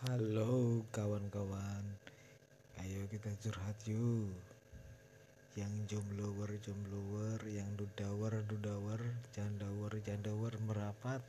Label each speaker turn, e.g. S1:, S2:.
S1: Halo kawan-kawan, ayo kita curhat yuk. Yang jomblower jomblower, yang dudawer dudawer, jandawer jandawer merapat.